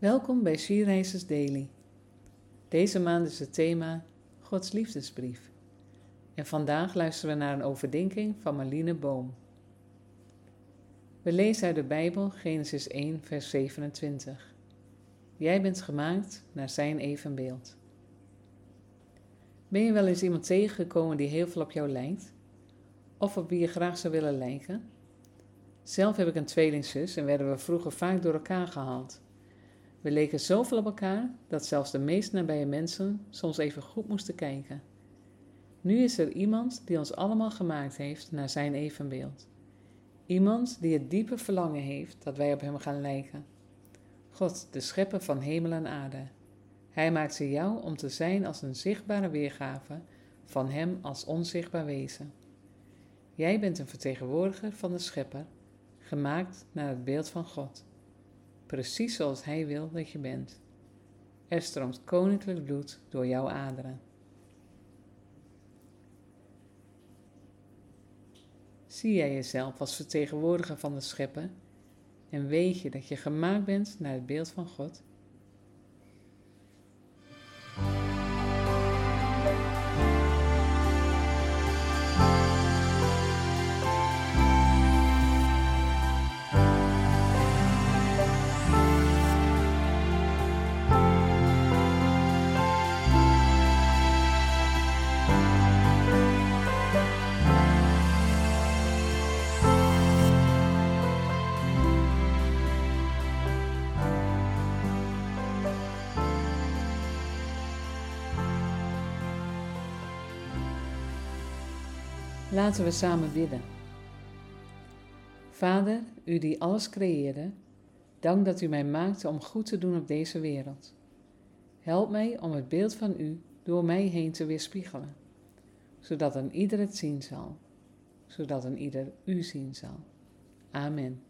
Welkom bij She Daily. Deze maand is het thema Gods liefdesbrief. En vandaag luisteren we naar een overdenking van Marlene Boom. We lezen uit de Bijbel Genesis 1, vers 27. Jij bent gemaakt naar zijn evenbeeld. Ben je wel eens iemand tegengekomen die heel veel op jou lijkt? Of op wie je graag zou willen lijken? Zelf heb ik een tweelingzus en werden we vroeger vaak door elkaar gehaald. We leken zoveel op elkaar dat zelfs de meest nabije mensen soms even goed moesten kijken. Nu is er iemand die ons allemaal gemaakt heeft naar zijn evenbeeld. Iemand die het diepe verlangen heeft dat wij op hem gaan lijken. God, de schepper van hemel en aarde. Hij maakt ze jou om te zijn als een zichtbare weergave van hem als onzichtbaar wezen. Jij bent een vertegenwoordiger van de schepper, gemaakt naar het beeld van God precies zoals Hij wil dat je bent. Er stroomt koninklijk bloed door jouw aderen. Zie jij jezelf als vertegenwoordiger van de schepper en weet je dat je gemaakt bent naar het beeld van God? Laten we samen bidden. Vader, u die alles creëerde, dank dat u mij maakte om goed te doen op deze wereld. Help mij om het beeld van u door mij heen te weerspiegelen, zodat een ieder het zien zal, zodat een ieder u zien zal. Amen.